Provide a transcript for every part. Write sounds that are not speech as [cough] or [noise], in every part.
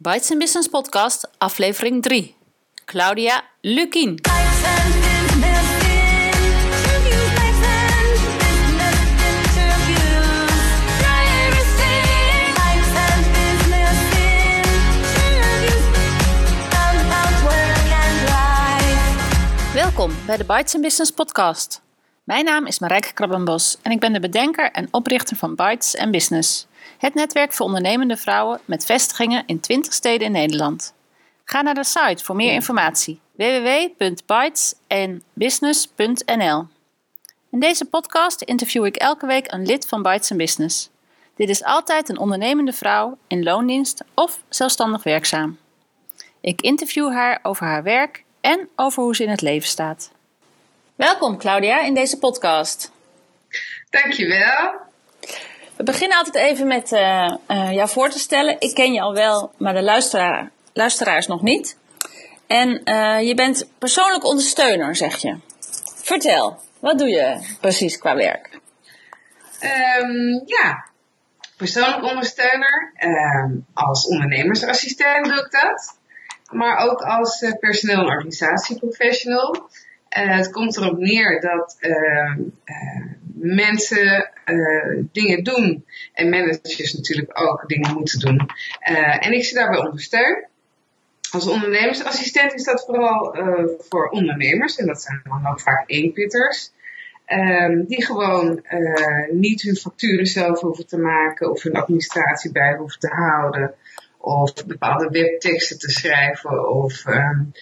Bites in Business Podcast, aflevering 3. Claudia Lukien. Welkom bij de Bites in Business Podcast. Mijn naam is Marijke Krabbenbos en ik ben de bedenker en oprichter van Bites and Business. Het netwerk voor ondernemende vrouwen met vestigingen in 20 steden in Nederland. Ga naar de site voor meer informatie www.bytesandbusiness.nl. In deze podcast interview ik elke week een lid van Bites Business. Dit is altijd een ondernemende vrouw in loondienst of zelfstandig werkzaam. Ik interview haar over haar werk en over hoe ze in het leven staat. Welkom Claudia in deze podcast. Dankjewel. We beginnen altijd even met uh, uh, jou voor te stellen. Ik ken je al wel, maar de luisteraar, luisteraars nog niet. En uh, je bent persoonlijk ondersteuner, zeg je. Vertel, wat doe je precies qua werk? Um, ja, persoonlijk ondersteuner. Um, als ondernemersassistent doe ik dat. Maar ook als personeel- en organisatieprofessional. het komt erop neer dat ehm, mensen uh, dingen doen. En managers natuurlijk ook dingen moeten doen. Uh, en ik ze daarbij ondersteun. Als ondernemersassistent is dat vooral uh, voor ondernemers. En dat zijn dan ook vaak eenpitters. Um, die gewoon niet hun facturen zelf hoeven te maken. Of hun administratie bij hoeven te houden of bepaalde webteksten te schrijven of um,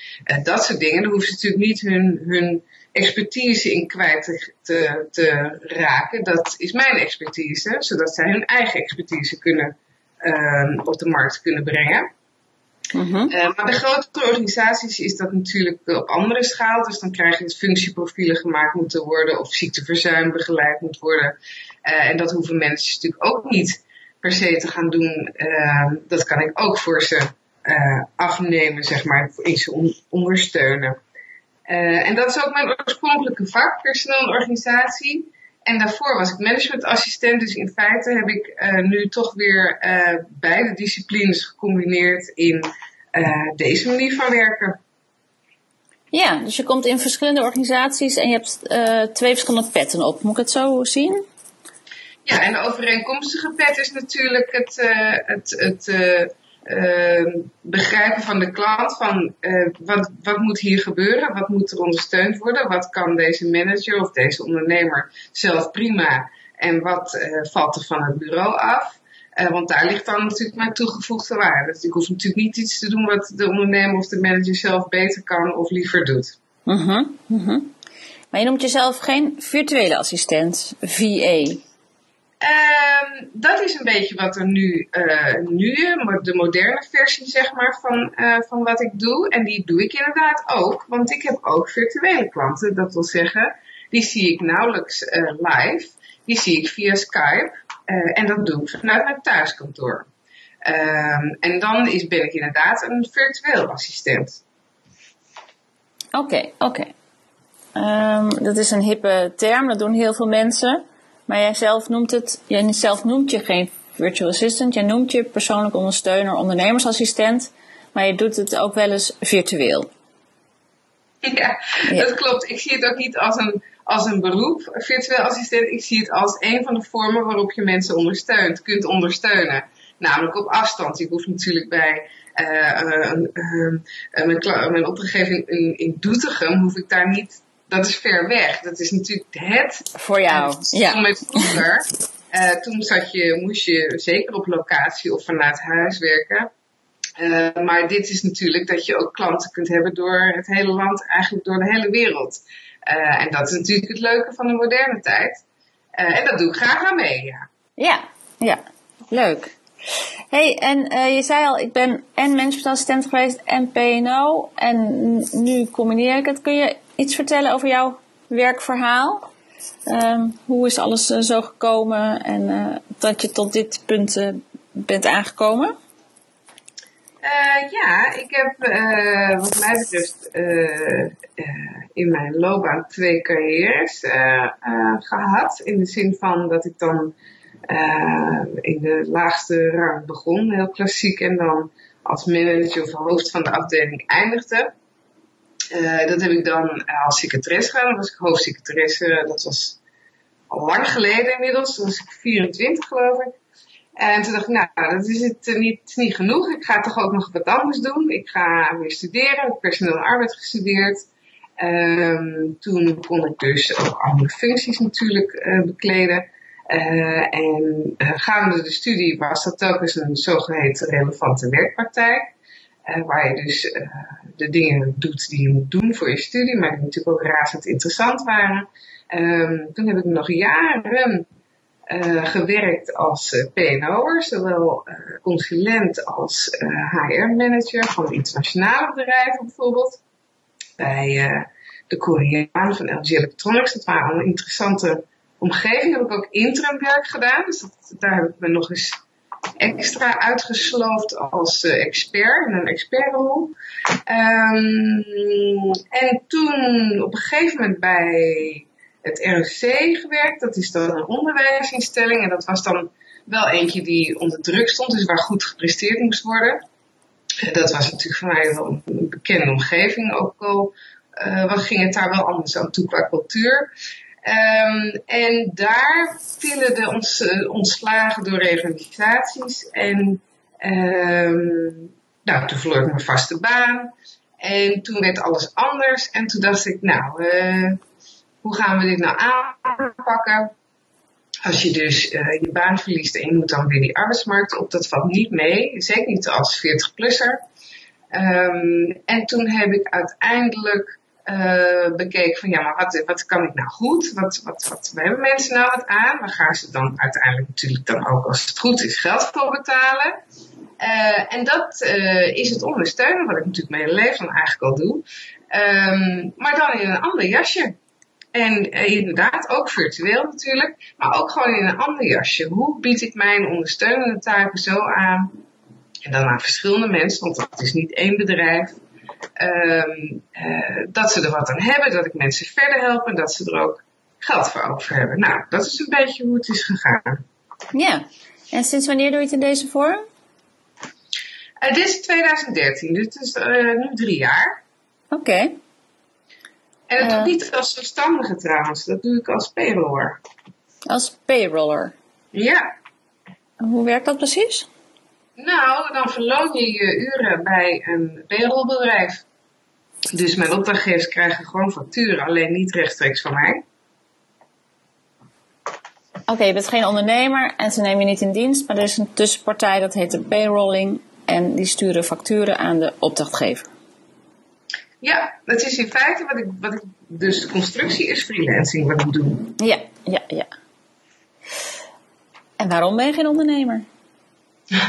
dat soort dingen. Dan hoeven ze natuurlijk niet hun, hun expertise in kwijt te, te, raken. Dat is mijn expertise, zodat zij hun eigen expertise kunnen um, op de markt kunnen brengen. -huh. uh, maar bij grotere organisaties is dat natuurlijk op andere schaal. Dus dan krijg je dat functieprofielen gemaakt moeten worden of ziekteverzuim begeleid moet worden. Uh, en dat hoeven mensen natuurlijk ook niet per se te gaan doen. Uh, dat kan ik ook voor ze uh, afnemen, zeg maar, in ze on ondersteunen. Uh, en dat is ook mijn oorspronkelijke vak, personeel en organisatie. En daarvoor was ik managementassistent, dus in feite heb ik nu toch weer beide disciplines gecombineerd in deze manier van werken. Ja, dus je komt in verschillende organisaties en je hebt twee verschillende petten op. Moet ik het zo zien? Ja, en de overeenkomstige pet is natuurlijk het, het, het uh, begrijpen van de klant van wat, wat moet hier gebeuren, wat moet er ondersteund worden, wat kan deze manager of deze ondernemer zelf prima en wat valt er van het bureau af. want daar ligt dan natuurlijk mijn toegevoegde waarde. Dus ik hoef natuurlijk niet iets te doen wat de ondernemer of de manager zelf beter kan of liever doet. Uh -huh. Maar je noemt jezelf geen virtuele assistent, VA. Um, dat is een beetje wat er nu, uh, nu de moderne versie zeg maar, van, uh, van wat ik doe. En die doe ik inderdaad ook, want ik heb ook virtuele klanten. Dat wil zeggen, die zie ik nauwelijks uh, live. Die zie ik via Skype. en dat doe ik vanuit mijn thuiskantoor. Um, en dan is, ben ik inderdaad een virtueel assistent. Oké, oké. Um, dat is een hippe term, dat doen heel veel mensen. Maar jij zelf noemt het, jij zelf noemt je geen virtual assistant, jij noemt je persoonlijk ondersteuner, ondernemersassistent, maar je doet het ook wel eens virtueel. Ja, ja, dat klopt. Ik zie het ook niet als een, als een beroep, virtueel assistent. Ik zie het als een van de vormen waarop je mensen ondersteunt, kunt ondersteunen. Namelijk op afstand. Ik hoef natuurlijk bij uh, uh, uh, mijn, mijn opdrachtgeving in, in Doetinchem, hoef ik daar niet dat is ver weg. Dat is natuurlijk het. Voor jou. ja. Met vroeger, uh, toen zat je, moest je zeker op locatie of vanuit huis werken. Uh, maar dit is natuurlijk dat je ook klanten kunt hebben door het hele land, eigenlijk door de hele wereld. Uh, en dat is natuurlijk het leuke van de moderne tijd. en dat doe ik graag aan mee, ja. Ja, ja. Leuk. Hey, en uh, je zei al, ik ben en managementassistent geweest en PNO. En nu combineer ik het. Kun je iets vertellen over jouw werkverhaal? Um, hoe is alles uh, zo gekomen en uh, dat je tot dit punt uh, bent aangekomen? ja, ik heb wat mij betreft in mijn loopbaan twee carrières gehad. In de zin van dat ik dan in de laagste rang begon, heel klassiek, en dan als manager of hoofd van de afdeling eindigde. Uh, dat heb ik dan als secretaresse gedaan. Dan was ik hoofdsecretaresse. Dat was al lang geleden inmiddels. Toen was ik 24 geloof ik. En toen dacht ik, nou, dat is het niet, niet genoeg. Ik ga toch ook nog wat anders doen. Ik ga weer studeren. Ik heb personeel en arbeid gestudeerd. Um, toen kon ik dus ook andere functies natuurlijk bekleden. En gaande de studie was dat eens een zogeheten relevante werkpraktijk. Waar je dus de dingen doet die je moet doen voor je studie, maar die natuurlijk ook razend interessant waren. Um, toen heb ik nog jaren gewerkt als PNO'er, zowel consulent als HR-manager van internationale bedrijven bijvoorbeeld bij uh, de Koreanen van LG Electronics. Dat waren allemaal interessante omgevingen. Heb ik ook interim werk gedaan. Dus daar heb ik me nog eens extra uitgesloofd als uh, expert, in een expertrol. Um, en toen op een gegeven moment bij het ROC gewerkt. Dat is dan een onderwijsinstelling. En dat was dan wel eentje die onder druk stond, dus waar goed gepresteerd moest worden. Dat was natuurlijk voor mij wel een bekende omgeving, ook al uh, wat ging het daar wel anders aan toe qua cultuur. Um, en daar vielen de ons, uh, ontslagen door revalidaties. En um, nou, toen verloor ik mijn vaste baan. En toen werd alles anders. En toen dacht ik, nou, uh, hoe gaan we dit nou aanpakken? Als je dus uh, je baan verliest en je moet dan weer die arbeidsmarkt op, dat valt niet mee. Zeker niet als 40-plusser. Um, en toen heb ik uiteindelijk uh, bekeken van ja, maar wat, wat kan ik nou goed? Wat, wat, wat hebben mensen nou wat aan? Waar gaan ze dan uiteindelijk natuurlijk dan ook als het goed is geld voor betalen? Uh, en dat uh, is het ondersteunen, wat ik natuurlijk mijn hele leven eigenlijk al doe. Um, maar dan in een ander jasje. En inderdaad, ook virtueel natuurlijk, maar ook gewoon in een ander jasje. Hoe bied ik mijn ondersteunende taken zo aan? En dan aan verschillende mensen, want het is niet één bedrijf. Um, uh, dat ze er wat aan hebben, dat ik mensen verder help en dat ze er ook geld voor over hebben. Nou, dat is een beetje hoe het is gegaan. Ja, en sinds wanneer doe je het in deze vorm? Uh, dit is 2013, dus is uh, nu drie jaar. Oké. Okay. En dat doe ik niet als zelfstandige trouwens, dat doe ik als payroller. Als payroller? Ja. Hoe werkt dat precies? Nou, dan verloon je je uren bij een payrollbedrijf. Dus mijn opdrachtgevers krijgen gewoon facturen, alleen niet rechtstreeks van mij. Oké, okay, je bent geen ondernemer en ze nemen je niet in dienst, maar er is een tussenpartij dat heet de payrolling en die sturen facturen aan de opdrachtgever. Ja, dat is in feite wat ik, wat ik dus de constructie is freelancing wat ik doe. Ja, ja, ja. En waarom ben je geen ondernemer? Um,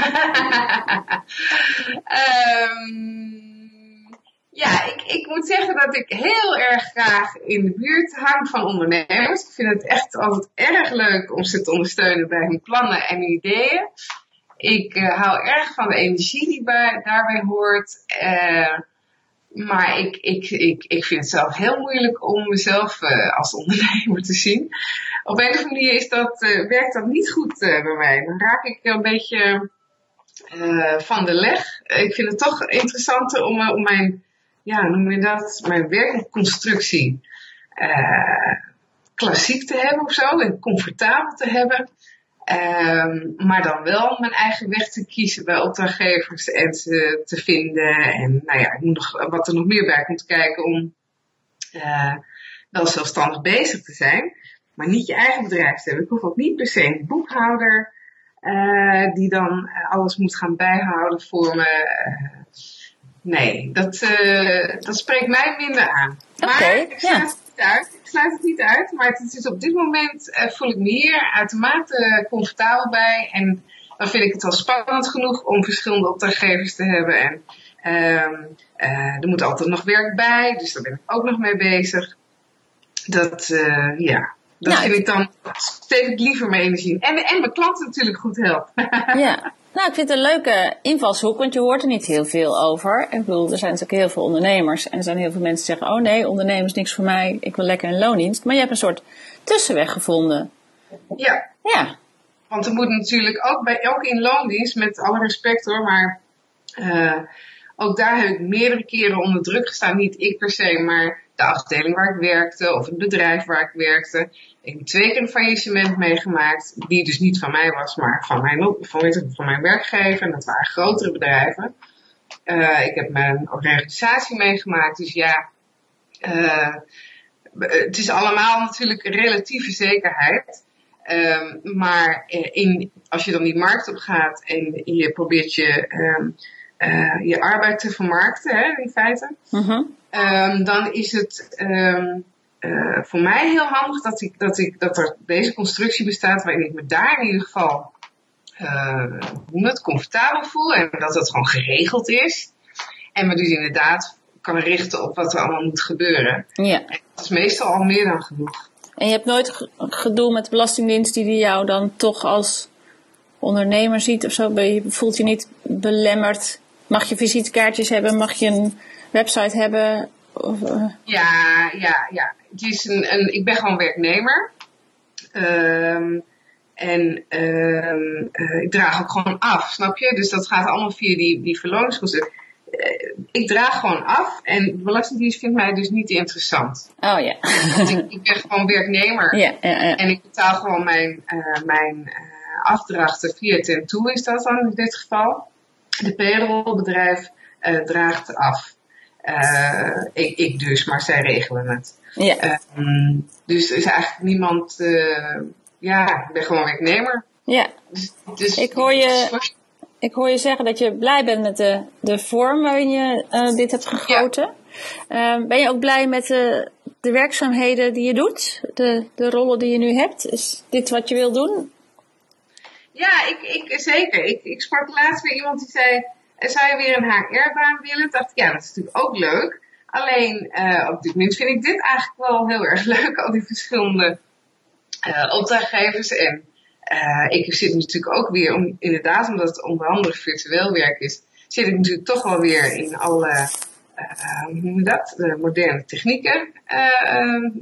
[laughs] ja, ik, ik moet zeggen dat ik heel erg graag in de buurt hang van ondernemers. Ik vind het echt altijd erg leuk om ze te ondersteunen bij hun plannen en ideeën. Ik uh, hou erg van de energie die bij, daarbij hoort. Uh, maar ik, ik, ik, ik vind het zelf heel moeilijk om mezelf uh, als ondernemer te zien. Op een of andere manier is dat, uh, werkt dat niet goed uh, bij mij. Dan raak ik een beetje van de leg. Ik vind het toch interessanter om, om mijn, ja, noem je dat, mijn werkconstructie klassiek te hebben of zo. En comfortabel te hebben. Um, maar dan wel mijn eigen weg te kiezen bij opdrachtgevers en te, te vinden. En nou ja, ik moet nog, wat er nog meer bij komt kijken om uh, wel zelfstandig bezig te zijn. Maar niet je eigen bedrijf te hebben. Ik hoef ook niet per se een boekhouder uh, die dan alles moet gaan bijhouden voor me. Uh, nee, dat, dat spreekt mij minder aan. Oké, okay, ja uit. Ik sluit het niet uit. Maar het is op dit moment uh, voel ik me hier uitermate comfortabel bij. En dan vind ik het wel spannend genoeg om verschillende opdrachtgevers te hebben. En um, uh, er moet altijd nog werk bij. Dus daar ben ik ook nog mee bezig. Dat, uh, ja, dat nou, vind ik dan steeds liever mijn energie. En, en mijn klanten natuurlijk goed helpen. [laughs] ja, nou, ik vind het een leuke invalshoek, want je hoort er niet heel veel over. Ik bedoel, er zijn natuurlijk heel veel ondernemers en er zijn heel veel mensen die zeggen: Oh nee, ondernemers niks voor mij, ik wil lekker een loondienst. Maar je hebt een soort tussenweg gevonden. Ja. Ja. Want er moet natuurlijk ook, bij, ook in loondienst, met alle respect hoor, maar ook daar heb ik meerdere keren onder druk gestaan. Niet ik per se, maar de afdeling waar ik werkte of het bedrijf waar ik werkte. Ik heb twee keer een faillissement meegemaakt, die dus niet van mij was, maar van mijn, van, van mijn werkgever. En dat waren grotere bedrijven. Uh, ik heb mijn organisatie meegemaakt, dus ja, uh, het is allemaal natuurlijk relatieve zekerheid. Um, maar in, als je dan die markt op gaat en je probeert je, um, uh, je arbeid te vermarkten, hè, in feite, -huh. um, dan is het uh, voor mij heel handig dat, ik, dat, ik, dat er deze constructie bestaat waarin ik me daar in ieder geval uh, het, comfortabel voel en dat het gewoon geregeld is. En me dus inderdaad kan richten op wat er allemaal moet gebeuren. Ja. En dat is meestal al meer dan genoeg. En je hebt nooit gedoe met de Belastingdienst die jou dan toch als ondernemer ziet of zo? Je voelt je niet belemmerd? Mag je visitekaartjes hebben? Mag je een website hebben? Of, uh... Ja, ja, ja. Het is een, een, ik ben gewoon werknemer. Um, en um, uh, ik draag ook gewoon af, snap je? Dus dat gaat allemaal via die, die verloningskosten. Uh, ik draag gewoon af en de Belastingdienst vindt mij dus niet interessant. Oh ja. Want ik, ik ben gewoon werknemer. Ja, ja, ja. En ik betaal gewoon mijn, uh, mijn afdrachten via Tentoe is dat dan in dit geval. De payrollbedrijf draagt af. Ik, ik dus, maar zij regelen het. Ja. Um, dus er is eigenlijk niemand ja, ik ben gewoon werknemer. Ja. Dus, dus, ik, hoor je, ik hoor je zeggen dat je blij bent met de, de vorm waarin je uh, dit hebt gegoten. Ja. Uh, ben je ook blij met de, de werkzaamheden die je doet? De, de rollen die je nu hebt? Is dit wat je wil doen? Ja, ik, ik, zeker. Ik, ik sprak laatst weer iemand die zei, zou je weer een HR-baan willen? Ik dacht, ja, dat is natuurlijk ook leuk. Alleen uh, op dit moment vind ik dit eigenlijk wel heel erg [laughs] leuk, al die verschillende uh, opdrachtgevers. En uh, ik zit natuurlijk ook weer, om, inderdaad omdat het onder andere virtueel werk is, zit ik natuurlijk toch wel weer in alle, hoe noem je dat, de moderne technieken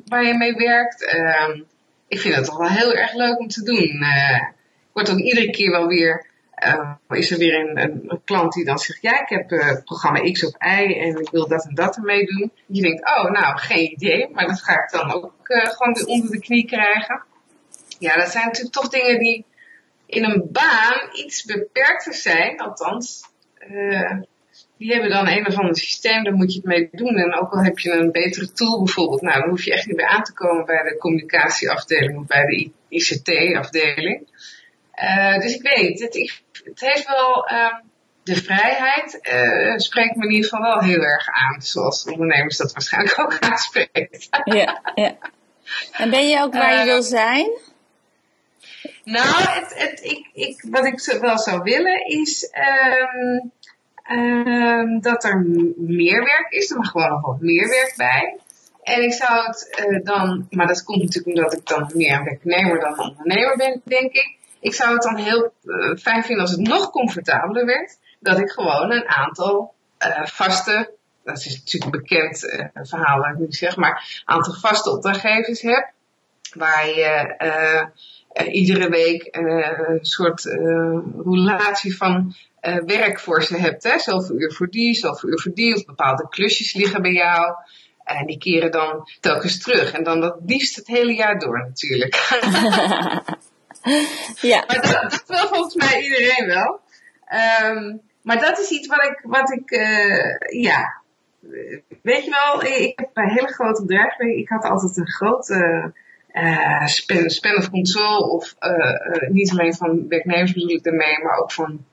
waar je mee werkt. Ehm, ik vind het toch wel heel erg leuk om te doen. ik word ook iedere keer wel weer uh, is er weer een, een, klant die dan zegt, ja, ik heb uh, programma X of Y en ik wil dat en dat ermee doen. Je denkt, oh, nou, geen idee, maar dat ga ik dan ook uh, gewoon weer onder de knie krijgen. Ja, dat zijn natuurlijk toch dingen die in een baan iets beperkter zijn, althans. die hebben dan een of ander systeem, daar moet je het mee doen. En ook al heb je een betere tool bijvoorbeeld, nou, dan hoef je echt niet meer aan te komen bij de communicatieafdeling of bij de ICT-afdeling. Uh, dus ik weet, het, het heeft wel uh, de vrijheid, uh, spreekt me in ieder geval wel heel erg aan, zoals ondernemers dat waarschijnlijk [laughs] ook aanspreekt. ja, ja. En ben je ook waar je wil zijn? Nou, het, het, ik, ik, wat ik wel zou willen is um, um, dat er meer werk is. Er mag gewoon nog wat meer werk bij. En ik zou het uh, dan, maar dat komt natuurlijk omdat ik dan meer een werknemer dan een ondernemer ben, denk ik. Ik zou het dan heel uh, fijn vinden als het nog comfortabeler werd. Dat ik gewoon een aantal uh, vaste, dat is natuurlijk een bekend uh, verhaal wat ik nu zeg, maar een aantal vaste opdrachtgevers heb. Waar je iedere week een soort relatie van werk voor ze hebt. Hè? Zoveel uur voor die, zoveel uur voor die. Of bepaalde klusjes liggen bij jou. En die keren dan telkens terug. En dan dat liefst het hele jaar door natuurlijk. [laughs] [laughs] [laughs] ja. Maar dat, dat wil volgens mij iedereen wel. Um, maar dat is iets wat ik, wat ik uh, ja, weet je wel, ik heb een hele grote bedrijven. Ik had altijd een grote uh, span, span of control. Of uh, niet alleen van werknemers bedoel ik ermee, maar ook van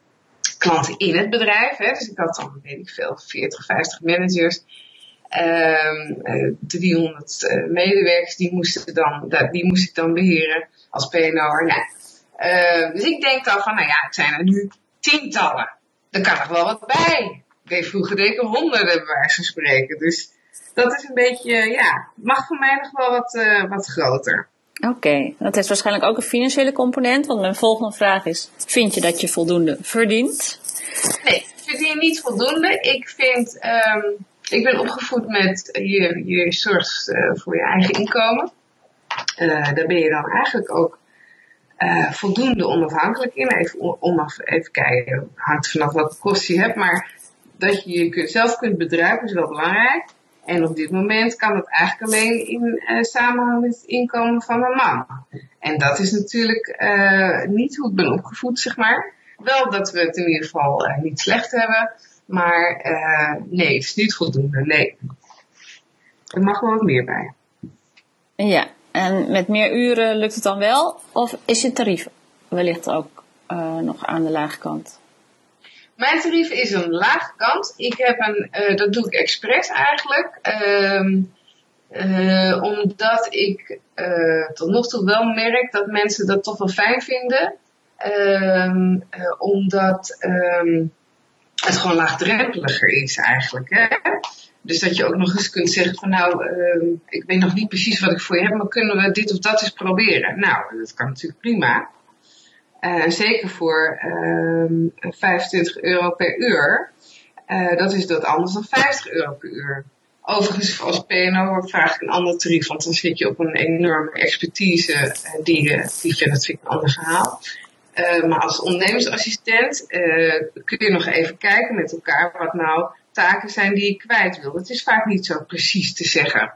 klanten in het bedrijf. Hè. Dus ik had dan, weet ik veel, 40, 50 managers. Um, 300 medewerkers, die, moesten dan, die moest ik dan beheren als PNO'er. Nou, uh, dus ik denk dan van, nou ja, het zijn er nu tientallen. Er kan nog wel wat bij. Ik vroeger deed ik honderden bij wijze van spreken. Dus dat is een beetje, ja, mag voor mij nog wel wat, uh, wat groter. Oké, okay. dat heeft waarschijnlijk ook een financiële component. Want mijn volgende vraag is, vind je dat je voldoende verdient? Nee, ik verdien niet voldoende. Ik vind, um, ik ben opgevoed met je, je zorgt uh, voor je eigen inkomen. Uh, daar ben je dan eigenlijk ook uh, voldoende onafhankelijk in. Even, onaf, even kijken, hangt vanaf welke kosten je hebt, maar dat je je zelf kunt bedrijven is wel belangrijk. En op dit moment kan het eigenlijk alleen in uh, samenhang met het inkomen van een man. En dat is natuurlijk niet hoe ik ben opgevoed, zeg maar. Wel dat we het in ieder geval niet slecht hebben, maar nee, het is niet voldoende. Nee. Er mag wel wat meer bij. Ja, en met meer uren lukt het dan wel? Of is je tarief wellicht ook nog aan de lage kant? Mijn tarief is een lage kant. Ik heb een, uh, dat doe ik expres eigenlijk. Uh, uh, omdat ik tot nog toe wel merk dat mensen dat toch wel fijn vinden. Ehm, omdat ehm, het gewoon laagdrempeliger is eigenlijk. Hè? Dus dat je ook nog eens kunt zeggen van nou, ik weet nog niet precies wat ik voor je heb, maar kunnen we dit of dat eens proberen? Nou, dat kan natuurlijk prima. Uh, zeker voor uh, ehm, 25 euro per uur. Uh, dat is dat anders dan 50 euro per uur. Overigens, als PNO vraag ik een ander tarief, want dan zit je op een enorme expertise eh, die, die je, ik een ander verhaal. maar als ondernemersassistent kun je nog even kijken met elkaar wat nou taken zijn die je kwijt wil. Het is vaak niet zo precies te zeggen.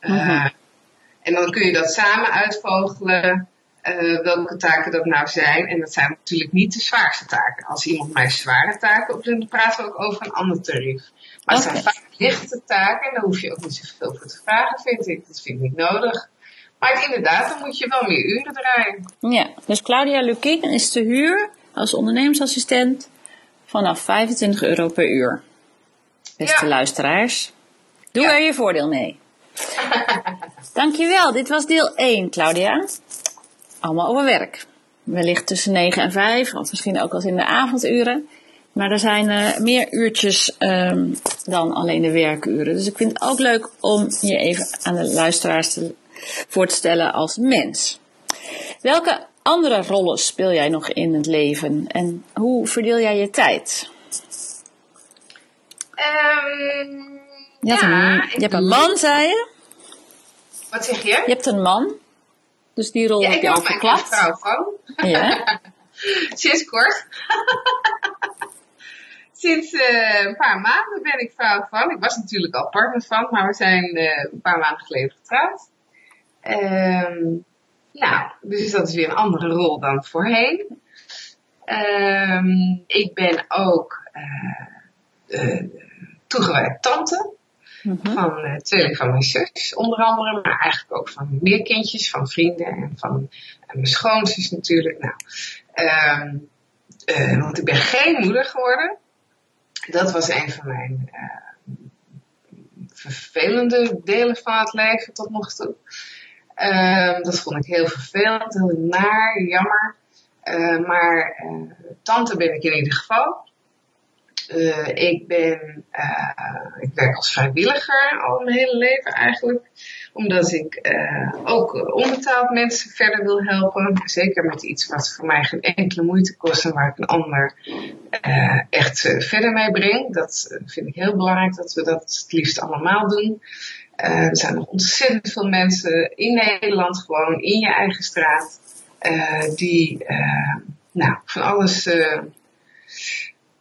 Mm En dan kun je dat samen uitvogelen uh, welke taken dat nou zijn. En dat zijn natuurlijk niet de zwaarste taken. Als iemand mij zware taken opdoet, dan praten we ook over een ander tarief. Maar het zijn vaak lichte taken en daar hoef je ook niet zoveel voor te vragen, vind ik. Dat vind ik niet nodig. Maar inderdaad, dan moet je wel meer uren draaien. Ja, dus Claudia Lukien is te huur als ondernemersassistent vanaf 25 euro per uur. Beste luisteraars, doe er je voordeel mee. [laughs] Dankjewel, dit was deel 1, Claudia allemaal over werk. Wellicht tussen 9 en 5, of misschien ook als in de avonduren. Maar er zijn uh, meer uurtjes um, dan alleen de werkuren. Dus ik vind het ook leuk om je even aan de luisteraars te, voor te stellen als mens. Welke andere rollen speel jij nog in het leven en hoe verdeel jij je tijd? Um, je, hebt ja, een, je hebt een man, zei je? Wat zeg je? Je hebt een man. Dus die rol ja, heb je al verklapt. Ik ben vrouw van. Ja. [laughs] Sinds kort. [laughs] Sinds uh, een paar maanden ben ik vrouw van. Ik was natuurlijk al partner van, maar we zijn uh, een paar maanden geleden getrouwd. Um, nou, dus dat is weer een andere rol dan voorheen. Um, ik ben ook uh, toegewijd tante. Mhm. Van uh, tweeling van mijn zus, onder andere, maar eigenlijk ook van meer kindjes, van vrienden en van en mijn schoonzus natuurlijk. Nou, um, uh, want ik ben geen moeder geworden. Dat was een van mijn uh, vervelende delen van het leven tot nog toe. Um, dat vond ik heel vervelend, heel naar, jammer. maar tante ben ik in ieder geval. Uh, ik ben, uh, ik werk als vrijwilliger al mijn hele leven eigenlijk. Omdat ik uh, ook onbetaald mensen verder wil helpen. Zeker met iets wat voor mij geen enkele moeite kost en waar ik een ander echt verder mee breng. Dat vind ik heel belangrijk dat we dat het liefst allemaal doen. er zijn nog ontzettend veel mensen in Nederland gewoon in je eigen straat. die nou, van alles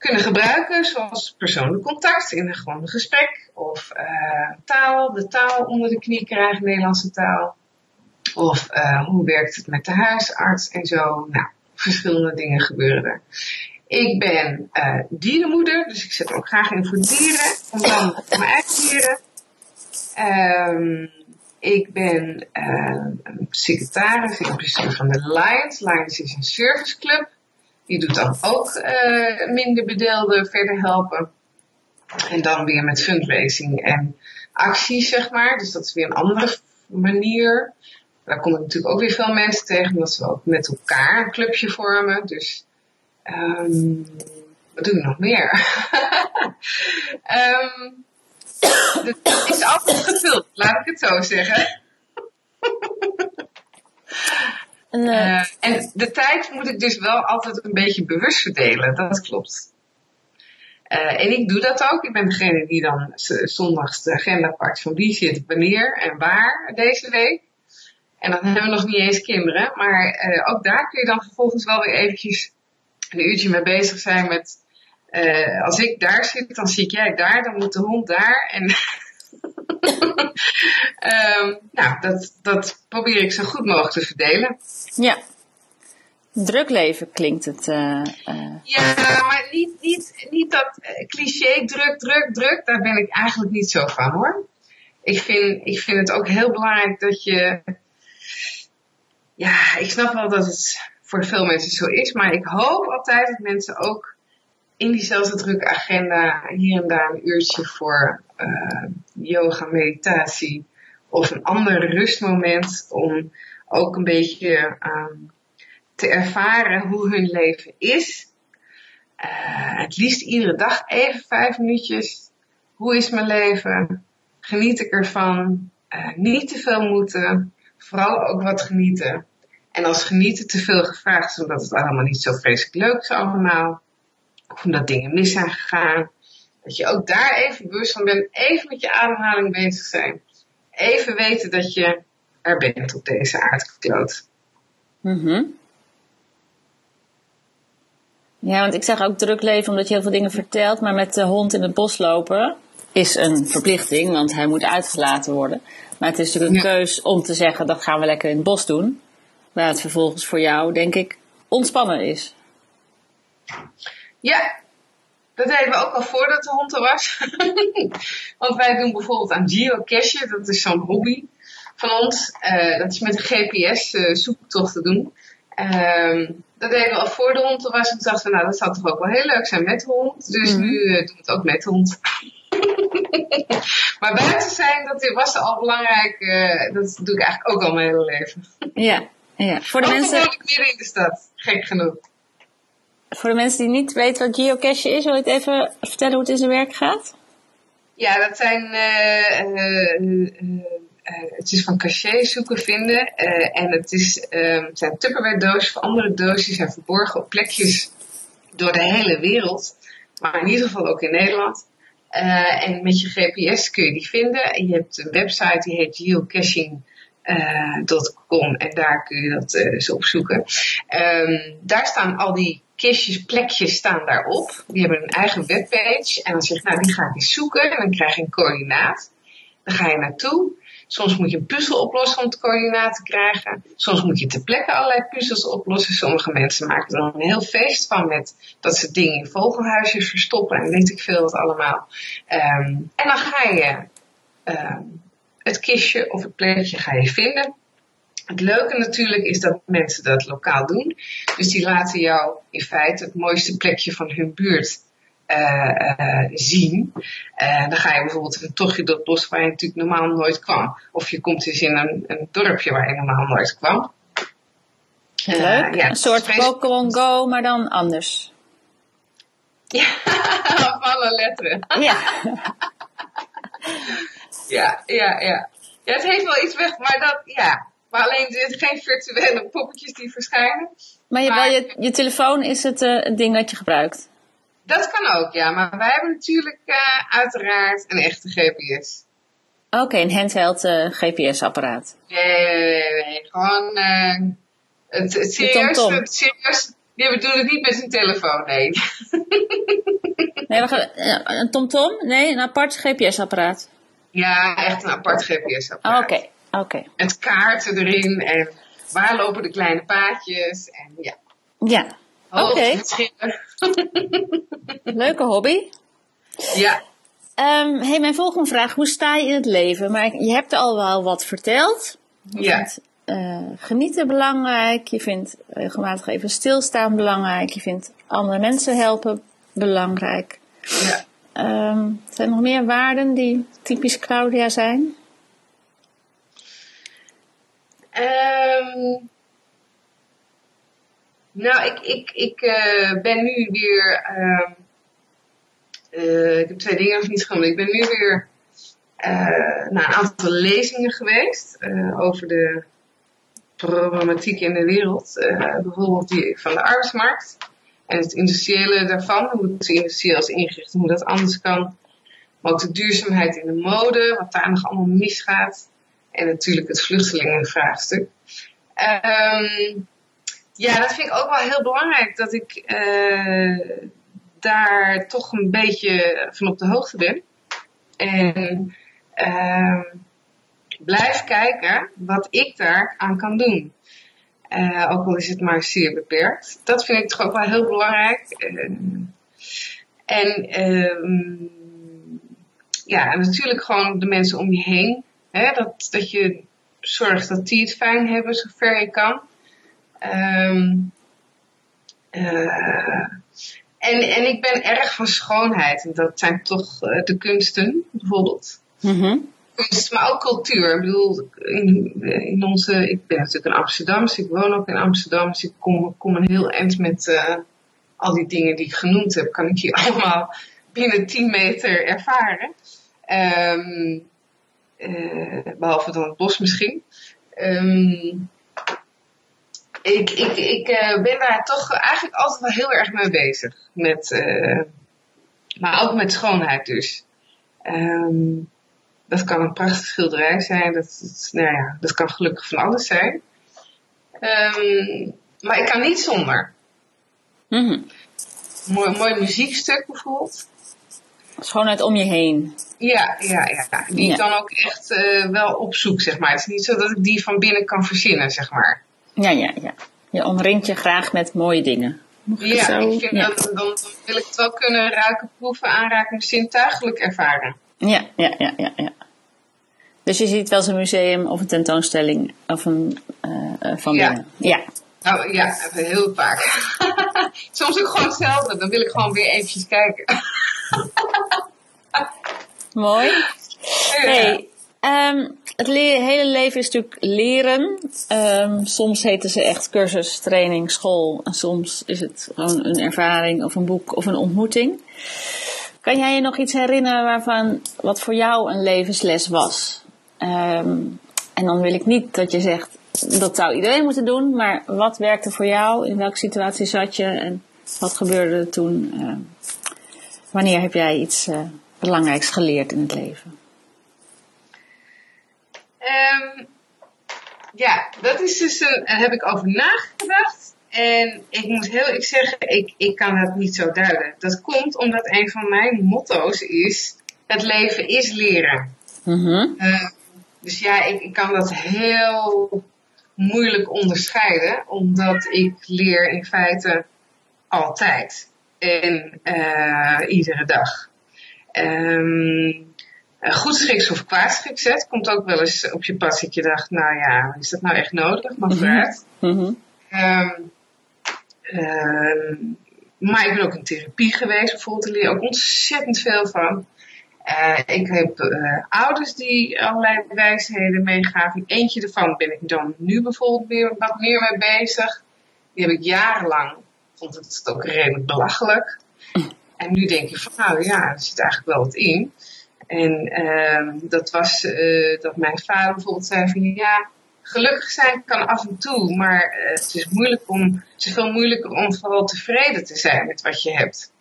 kunnen gebruiken, zoals persoonlijk contact in een gewoon gesprek, of uh, taal, de taal onder de knie krijgen, Nederlandse taal, of uh, hoe werkt het met de huisarts en zo. Nou, verschillende dingen gebeuren er. Ik ben uh, dierenmoeder, dus ik zet ook graag in voor dieren, om dan mijn eigen dieren. Um, ik ben secretaris in bestuur van de Lions. Lions is een serviceclub die doet dan ook uh, minder bedeelden verder helpen. En dan weer met fundraising en acties, zeg maar. Dus dat is weer een andere manier. Daar kom ik natuurlijk ook weer veel mensen tegen, omdat we ook met elkaar een clubje vormen. Dus um, wat doe ik nog meer? um, [laughs] het is altijd gevuld, laat ik het zo zeggen. [laughs] En, uh, en de tijd moet ik dus wel altijd een beetje bewust verdelen, dat klopt. Uh, en ik doe dat ook. Ik ben degene die dan zondags de agenda pakt van wie zit wanneer en waar deze week. En dan hebben we nog niet eens kinderen. Maar ook daar kun je dan vervolgens wel weer eventjes een uurtje mee bezig zijn met... Als ik daar zit, dan zie ik jij daar, dan moet de hond daar. En [laughs] um, [laughs] nou, dat, dat probeer ik zo goed mogelijk te verdelen. Ja. Druk leven klinkt het. Uh, uh... Ja, maar niet, niet, niet dat cliché druk, druk, druk. Daar ben ik eigenlijk niet zo van hoor. Ik vind, ik vind het ook heel belangrijk dat je ja, ik snap wel dat het voor veel mensen zo is, maar ik hoop altijd dat mensen ook in diezelfde drukke agenda hier en daar een uurtje voor uh, yoga, meditatie of een ander rustmoment om ook een beetje um, te ervaren hoe hun leven is. Uh, het liefst iedere dag even vijf minuutjes. Hoe is mijn leven? Geniet ik ervan? Uh, niet te veel moeten. Vooral ook wat genieten. En als genieten te veel gevraagd is omdat het allemaal niet zo vreselijk leuk is allemaal. Of omdat dingen mis zijn gegaan. Dat je ook daar even bewust van bent. Even met je ademhaling bezig zijn. Even weten dat je er bent op deze aardkloot. Mm Ja, want ik zeg ook druk leven omdat je heel veel dingen vertelt. Maar met de hond in het bos lopen is een verplichting. Want hij moet uitgelaten worden. Maar het is natuurlijk een keus om te zeggen dat gaan we lekker in het bos doen. Waar het vervolgens voor jou, denk ik, ontspannen is. Ja, dat deden we ook al voordat de hond er was. [laughs] Want wij doen bijvoorbeeld aan geocachen, dat is zo'n hobby van ons. Uh, dat is met een GPS uh, zoektocht te doen. Uh, dat deden we al voor de hond er was. En toen dachten we, nou dat zou toch ook wel heel leuk zijn met de hond. Dus mm -hmm. nu uh, doen we het ook met de hond. [laughs] maar buiten zijn, dat was al belangrijk. dat doe ik eigenlijk ook al mijn hele leven. ja, ja, voor de Ook mensen. ik midden in de stad, gek genoeg. Voor de mensen die niet weten wat geocache is, wil je even vertellen hoe het in zijn werk gaat? Ja, dat zijn. Uh, uh, uh, het is van cachet zoeken, vinden. en het, is, het zijn Tupperware doosjes of andere doosjes zijn verborgen op plekjes door de hele wereld. Maar in ieder geval ook in Nederland. en met je GPS kun je die vinden. Je hebt een website die heet geocaching uh, en daar kun je dat uh, eens opzoeken. Um, daar staan al die kistjes, plekjes staan daarop. Die hebben een eigen webpage. En dan zeg je, nou die ga ik eens zoeken. En dan krijg je een coördinaat. Dan ga je naartoe. Soms moet je een puzzel oplossen om het coördinaat te krijgen. Soms moet je ter plekke allerlei puzzels oplossen. Sommige mensen maken er een heel feest van met dat ze dingen in vogelhuisjes verstoppen en weet ik veel wat allemaal. Um, en dan ga je um, het kistje of het plekje ga je vinden. Het leuke natuurlijk is dat mensen dat lokaal doen. Dus die laten jou in feite het mooiste plekje van hun buurt uh, uh, zien. Uh, dan ga je bijvoorbeeld een tochtje door het bos waar je natuurlijk normaal nooit kwam. Of je komt eens in een, een dorpje waar je normaal nooit kwam. Leuk. ja, een soort Pokémon Go, maar dan anders. Ja, [laughs] alle letteren. Ja. Ja, ja, ja. Ja, het heeft wel iets weg, maar dat, ja. Maar alleen, er zijn geen virtuele poppetjes die verschijnen. Maar, je, maar wel, je, je telefoon is het, uh, het ding dat je gebruikt? Dat kan ook, ja. Maar wij hebben natuurlijk uh, uiteraard een echte GPS. Oké, okay, een handheld uh, GPS-apparaat. Nee, nee, nee, Gewoon het, het serieus, tom -tom. het serieus. Nee, we doen het niet met een telefoon, nee. [laughs] nee, we gaan, een TomTom? -tom? Nee, een apart GPS-apparaat. Ja, echt een apart GPS-apparaat. Oké, oké. Okay. Met kaarten erin en waar lopen de kleine paadjes en ja. Ja, oké. Okay. [laughs] Leuke hobby. Ja. Um, hey, mijn volgende vraag. Hoe sta je in het leven? Maar je hebt al wel wat verteld. Je ja. vindt uh, genieten belangrijk. Je vindt regelmatig even stilstaan belangrijk. Je vindt andere mensen helpen belangrijk. Ja. Um, zijn er nog meer waarden die typisch Claudia zijn? Um, nou, ik, ik, ik uh, ben nu weer. Uh, uh, ik heb twee dingen nog niet genoemd. Ik ben nu weer naar een aantal lezingen geweest over de problematiek in de wereld. bijvoorbeeld die van de arbeidsmarkt. En het industriële daarvan, hoe het industrieel is ingericht, hoe dat anders kan. Maar ook de duurzaamheid in de mode, wat daar nog allemaal misgaat. En natuurlijk het vluchtelingenvraagstuk. Ehm ja, dat vind ik ook wel heel belangrijk. Dat ik uh, daar toch een beetje van op de hoogte ben. En uh, blijf kijken wat ik daar aan kan doen. Uh, ook al is het maar zeer beperkt. Dat vind ik toch ook wel heel belangrijk. En uh, ja, natuurlijk gewoon de mensen om je heen. Hè, dat, dat je zorgt dat die het fijn hebben zover je kan. Um, uh, en, en ik ben erg van schoonheid. En dat zijn toch uh, de kunsten, bijvoorbeeld. Mm -hmm. Kunst, maar ook cultuur. Ik bedoel, in, in onze, ik ben natuurlijk in Amsterdam, dus ik woon ook in Amsterdam. Dus ik kom, kom een heel eind met uh, al die dingen die ik genoemd heb. Kan ik hier [laughs] allemaal binnen 10 meter ervaren. Um, behalve dan het bos misschien. Um, ik, ik, ik uh, ben daar toch eigenlijk altijd wel heel erg mee bezig. Met, uh, maar ook met schoonheid dus. Um, dat kan een prachtige schilderij zijn. Dat, dat, nou ja, dat kan gelukkig van alles zijn. Um, maar ik kan niet zonder. Mm -hmm. Mooi, mooi muziekstuk bijvoorbeeld. Schoonheid om je heen. Ja, ja, ja. Die ja. ik dan ook echt uh, wel opzoek, zeg maar. Het is niet zo dat ik die van binnen kan verzinnen, zeg maar. Ja, ja, ja. Je omringt je graag met mooie dingen. Mag ja, zo? ik vind ja. dat, dan, dan, wil ik het wel kunnen ruiken, proeven, aanraken, zintuigelijk ervaren. Ja, ja, ja, ja, ja. Dus je ziet wel eens een museum of een tentoonstelling of een, uh, van ja. binnen. Ja. Nou ja, heel vaak. [laughs] Soms ook gewoon hetzelfde. Dan wil ik gewoon weer eventjes kijken. Mooi. Hey, um, het le hele leven is natuurlijk leren. Um, soms heten ze echt cursus, training, school. En soms is het gewoon een ervaring of een boek of een ontmoeting. Kan jij je nog iets herinneren waarvan wat voor jou een levensles was? Um, en dan wil ik niet dat je zegt dat zou iedereen moeten doen, maar wat werkte voor jou? In welke situatie zat je en wat gebeurde er toen? Uh, wanneer heb jij iets uh, belangrijks geleerd in het leven? Um, ja, dat is dus een, daar heb ik over nagedacht. En ik moet heel eerlijk zeggen, ik, ik kan dat niet zo duiden. Dat komt omdat een van mijn motto's is, het leven is leren. Mm -hmm. uh, dus ja, ik, ik kan dat heel moeilijk onderscheiden, omdat ik leer in feite altijd en uh, iedere dag. Um, uh, goed schiks of kwaad schiks, het komt ook wel eens op je pad dat je dacht, nou ja, is dat nou echt nodig? Maar vooruit. Mm -hmm. um, um, maar ik ben ook in therapie geweest, bijvoorbeeld. Daar leer ook ontzettend veel van. Uh, ik heb uh, ouders die allerlei wijsheden meegaven. Eentje ervan ben ik dan nu bijvoorbeeld weer wat meer mee bezig. Die heb ik jarenlang, vond het ook redelijk belachelijk. En nu denk je van, nou ja, er zit eigenlijk wel wat in. En uh, dat was uh, dat mijn vader bijvoorbeeld zei van, ja, gelukkig zijn kan af en toe, maar uh, het is moeilijk om, het veel moeilijker om vooral tevreden te zijn met wat je hebt.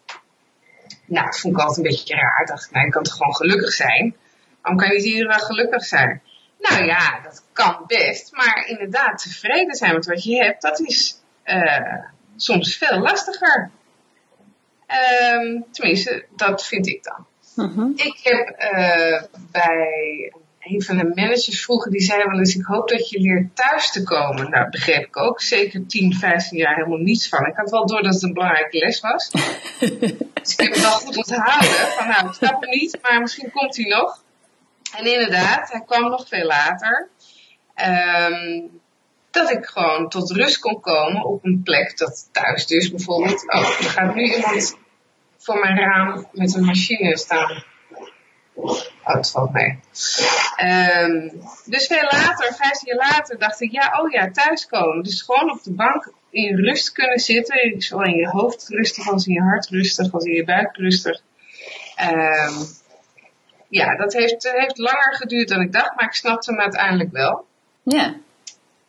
Nou, dat vond ik altijd een beetje raar. Ik dacht, nou, je kan toch gewoon gelukkig zijn? Waarom kan je niet iedere dag gelukkig zijn? Nou ja, dat kan best. Maar inderdaad, tevreden zijn met wat je hebt, dat is uh, soms veel lastiger. Um, tenminste, dat vind ik dan. -hmm. Ik heb uh, bij een van de managers vroeger, die zei wel eens, ik hoop dat je leert thuis te komen. Nou, begreep ik ook zeker 10, 15 jaar helemaal niets van. Ik had wel door dat het een belangrijke les was. [laughs] dus ik heb het wel goed onthouden. Van nou, ik snap het niet, maar misschien komt hij nog. En inderdaad, hij kwam nog veel later. Um, dat ik gewoon tot rust kon komen op een plek dat thuis dus bijvoorbeeld, oh, er gaat nu iemand voor mijn raam met een machine staan. Oh, het valt mee. Um, dus veel later, vijftien jaar later, dacht ik, ja, oh ja, thuiskomen. Dus gewoon op de bank in rust kunnen zitten. Zowel in je hoofd rustig als in je hart rustig, als in je buik rustig. Um, ja, dat heeft, heeft langer geduurd dan ik dacht, maar ik snapte hem uiteindelijk wel. Ja.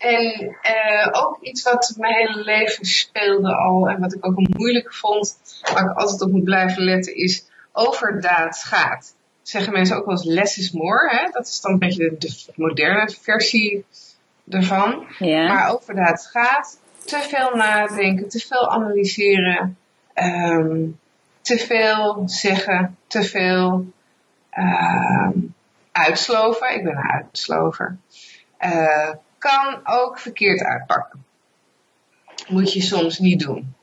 En uh, ook iets wat mijn hele leven speelde al en wat ik ook moeilijk vond, waar ik altijd op moet blijven letten, is overdaad gaat. zeggen mensen ook wel eens less is more. Hè? Dat is dan een beetje de, moderne versie ervan. Ja. Maar over dat het gaat, te veel nadenken, te veel analyseren, ehm, te veel zeggen, te veel ehm, uitsloven. Ik ben een uitslover. Eh, kan ook verkeerd uitpakken. Moet je soms niet doen.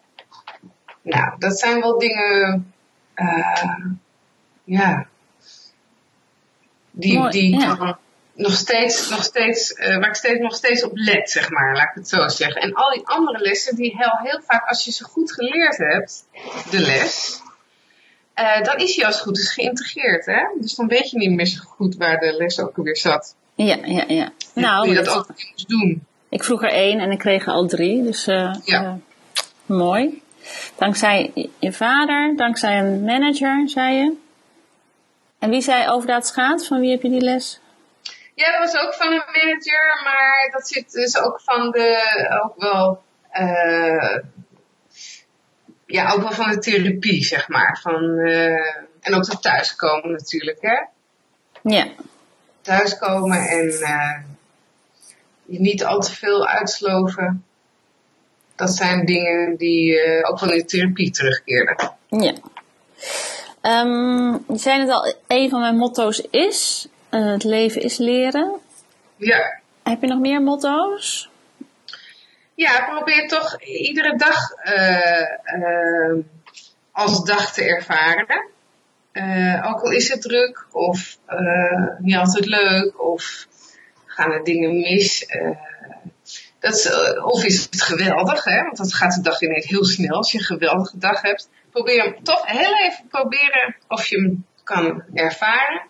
Nou, dat zijn wel dingen, eh, ja, die, Mooi, die ja. dan nog steeds, nog steeds, eh, waar ik steeds, nog steeds op let, zeg maar, laat ik het zo zeggen. En al die andere lessen, die heel, heel vaak, als je ze goed geleerd hebt, de les, eh, dan is die als het goed is geïntegreerd, hè? Dus dan weet je niet meer zo goed waar de les ook weer zat. Ja, ja, ja. Nou, je dat dat- ook doen. ik vroeg er één en ik kreeg er al drie. Dus eh, Ja. eh, mooi. Dankzij je- vader, dankzij een manager, zei je. En wie zei over dat schaats? Van wie heb je die les? Ja, dat was ook van een manager, maar dat zit dus ook van de, ook wel, eh, ja, ook wel van de therapie, zeg maar. Van, en ook het thuiskomen natuurlijk, hè. Ja. Thuiskomen en eh, je niet al te veel uitsloven. Dat zijn dingen die eh, ook wel in de therapie terugkeerden. Ja. Ehm, je zei het al, een van mijn motto's is: eh, het leven is leren. Ja, Heb je nog meer motto's? Ja, probeer toch iedere dag als dag te ervaren. Eh, ook al is het druk of eh, niet altijd leuk of gaan er dingen mis. eh, dat is, eh, of is het geweldig, hè? want dat gaat de dag ineens heel snel. Als je een geweldige dag hebt, probeer hem toch heel even proberen of je hem kan ervaren.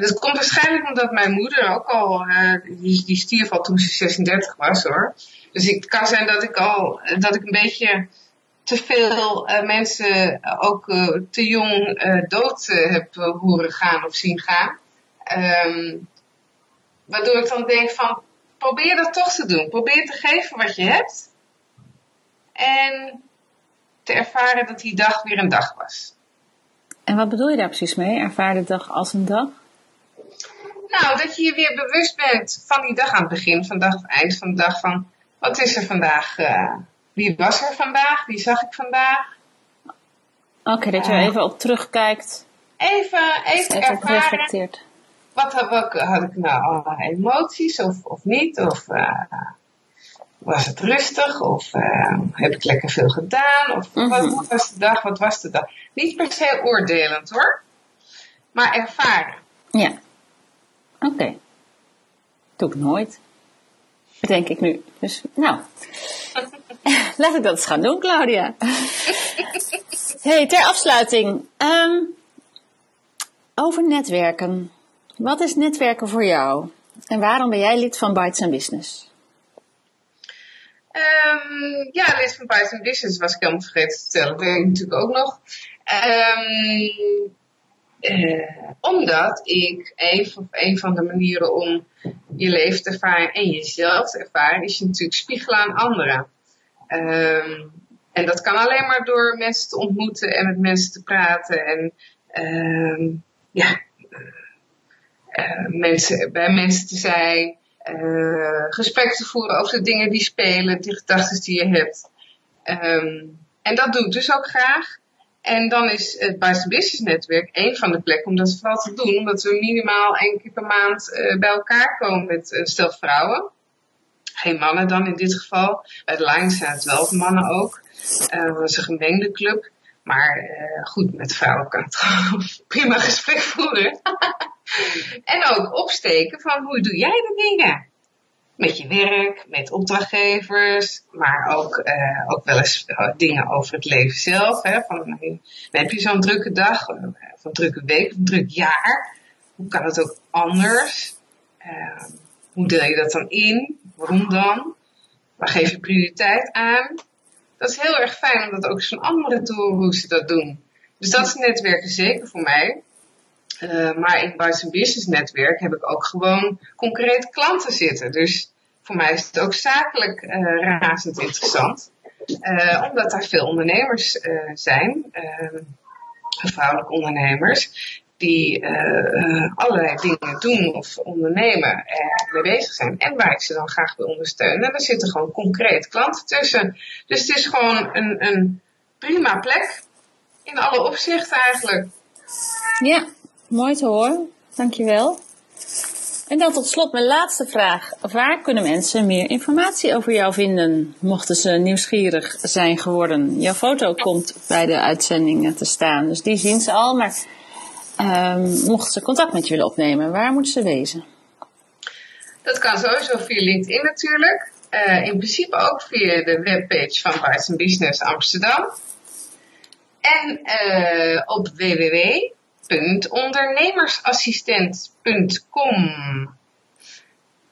Dat komt waarschijnlijk omdat mijn moeder ook al, die, die stierf al toen ze 36 was hoor. Dus het kan zijn dat ik al, dat ik een beetje te veel eh, mensen ook eh, te jong eh, dood eh, heb eh, horen gaan of zien gaan. Ehm, waardoor ik dan denk van, probeer dat toch te doen. Probeer te geven wat je hebt. En te ervaren dat die dag weer een dag was. En wat bedoel je daar precies mee? Ervaar de dag als een dag? Nou, dat je je weer bewust bent van die dag aan het begin van dag of eind van de dag van wat is er vandaag? Eh, wie was er vandaag? Wie zag ik vandaag? Oké, dat je er Ja. even op terugkijkt. Even, even ervaren. reflecteert. Wat had, welke, had ik nou allerlei emoties of, of niet? Of eh, was het rustig? Of eh, heb ik lekker veel gedaan? Of Mhm. wat, wat was de dag? Wat was de dag? Niet per se oordelend hoor. Maar ervaren. Ja. Oké. Doe ik nooit. Bedenk ik nu. Dus, nou. [laughs] [laughs] Laat ik dat eens gaan doen, Claudia. hey, ter afsluiting. Ehm, over netwerken. Wat is netwerken voor jou? En waarom ben jij lid van Bites Business? Ehm, ja, lid van Python Business was ik helemaal vergeten te vertellen. Dat weet natuurlijk ook nog. Ehm, eh, omdat ik een een van de manieren om je leven te ervaren en jezelf te ervaren, is je natuurlijk spiegelen aan anderen. Ehm, en dat kan alleen maar door mensen te ontmoeten en met mensen te praten en ehm, ja, eh, mensen, bij mensen te zijn, eh, gesprek te voeren over de dingen die spelen, die gedachten die je hebt. Ehm, en dat doe ik dus ook graag. En dan is het Business Business Netwerk een van de plekken om dat vooral te doen. Omdat we minimaal één keer per maand eh, bij elkaar komen met een stel vrouwen. Geen mannen dan in dit geval. Bij de Lions zijn het wel mannen ook. Eh, dat is een gemengde club. Maar eh, goed, met vrouwen kan het [laughs] prima gesprek voeren. [laughs] en ook opsteken van hoe doe jij de dingen? Met je werk, met opdrachtgevers, maar ook, eh, ook wel eens eh, dingen over het leven zelf. Hè? Van, heb je zo'n drukke dag, of een drukke week, of een druk jaar. Hoe kan het ook anders? Eh, hoe deel je dat dan in? Waarom dan? Waar geef je prioriteit aan? Dat is heel erg fijn om dat ook horen hoe ze dat doen. Dus dat is netwerken zeker voor mij. Uh, maar in Business Business Netwerk heb ik ook gewoon concreet klanten zitten. Dus voor mij is het ook zakelijk uh, razend interessant. Uh, omdat daar veel ondernemers zijn, vrouwelijke ondernemers. Die uh, allerlei dingen doen of ondernemen, uh, mee bezig zijn. En waar ik ze dan graag wil ondersteunen. En daar zitten gewoon concreet klanten tussen. Dus het is gewoon een, een prima plek. In alle opzichten eigenlijk. Ja, mooi te horen. Dankjewel. En dan tot slot mijn laatste vraag. Waar kunnen mensen meer informatie over jou vinden, mochten ze nieuwsgierig zijn geworden? Jouw foto komt bij de uitzendingen te staan, dus die zien ze al. Maar um, mochten ze contact met je willen opnemen, waar moeten ze wezen? Dat kan sowieso via LinkedIn natuurlijk. Uh, in principe ook via de webpage van Bites Business Amsterdam. En uh, op www.ondernemersassistent.com.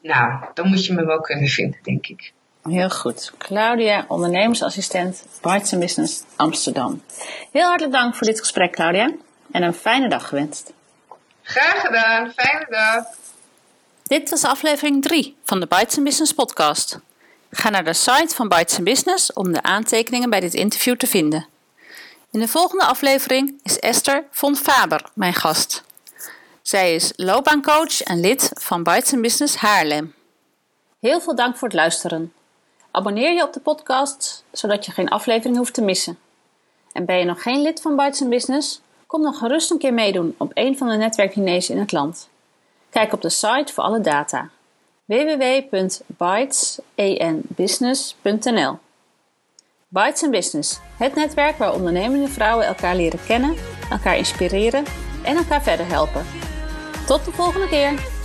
Nou, dan moet je me wel kunnen vinden, denk ik. Heel goed. Claudia, ondernemersassistent, Bites Business Amsterdam. Heel hartelijk dank voor dit gesprek, Claudia en een fijne dag gewenst. Graag gedaan, fijne dag. Dit was aflevering 3 van de Bites Business podcast. Ga naar de site van Bites Business om de aantekeningen bij dit interview te vinden. In de volgende aflevering is Esther von Faber mijn gast. Zij is loopbaancoach en lid van Bites Business Haarlem. Heel veel dank voor het luisteren. Abonneer je op de podcast, zodat je geen aflevering hoeft te missen. En ben je nog geen lid van Bites Business? Kom dan gerust een keer meedoen op een van de netwerkdiners in het land. Kijk op de site voor alle data www.bytesenbusiness.nl Bytes Business, het netwerk waar ondernemende vrouwen elkaar leren kennen, elkaar inspireren en elkaar verder helpen. Tot de volgende keer!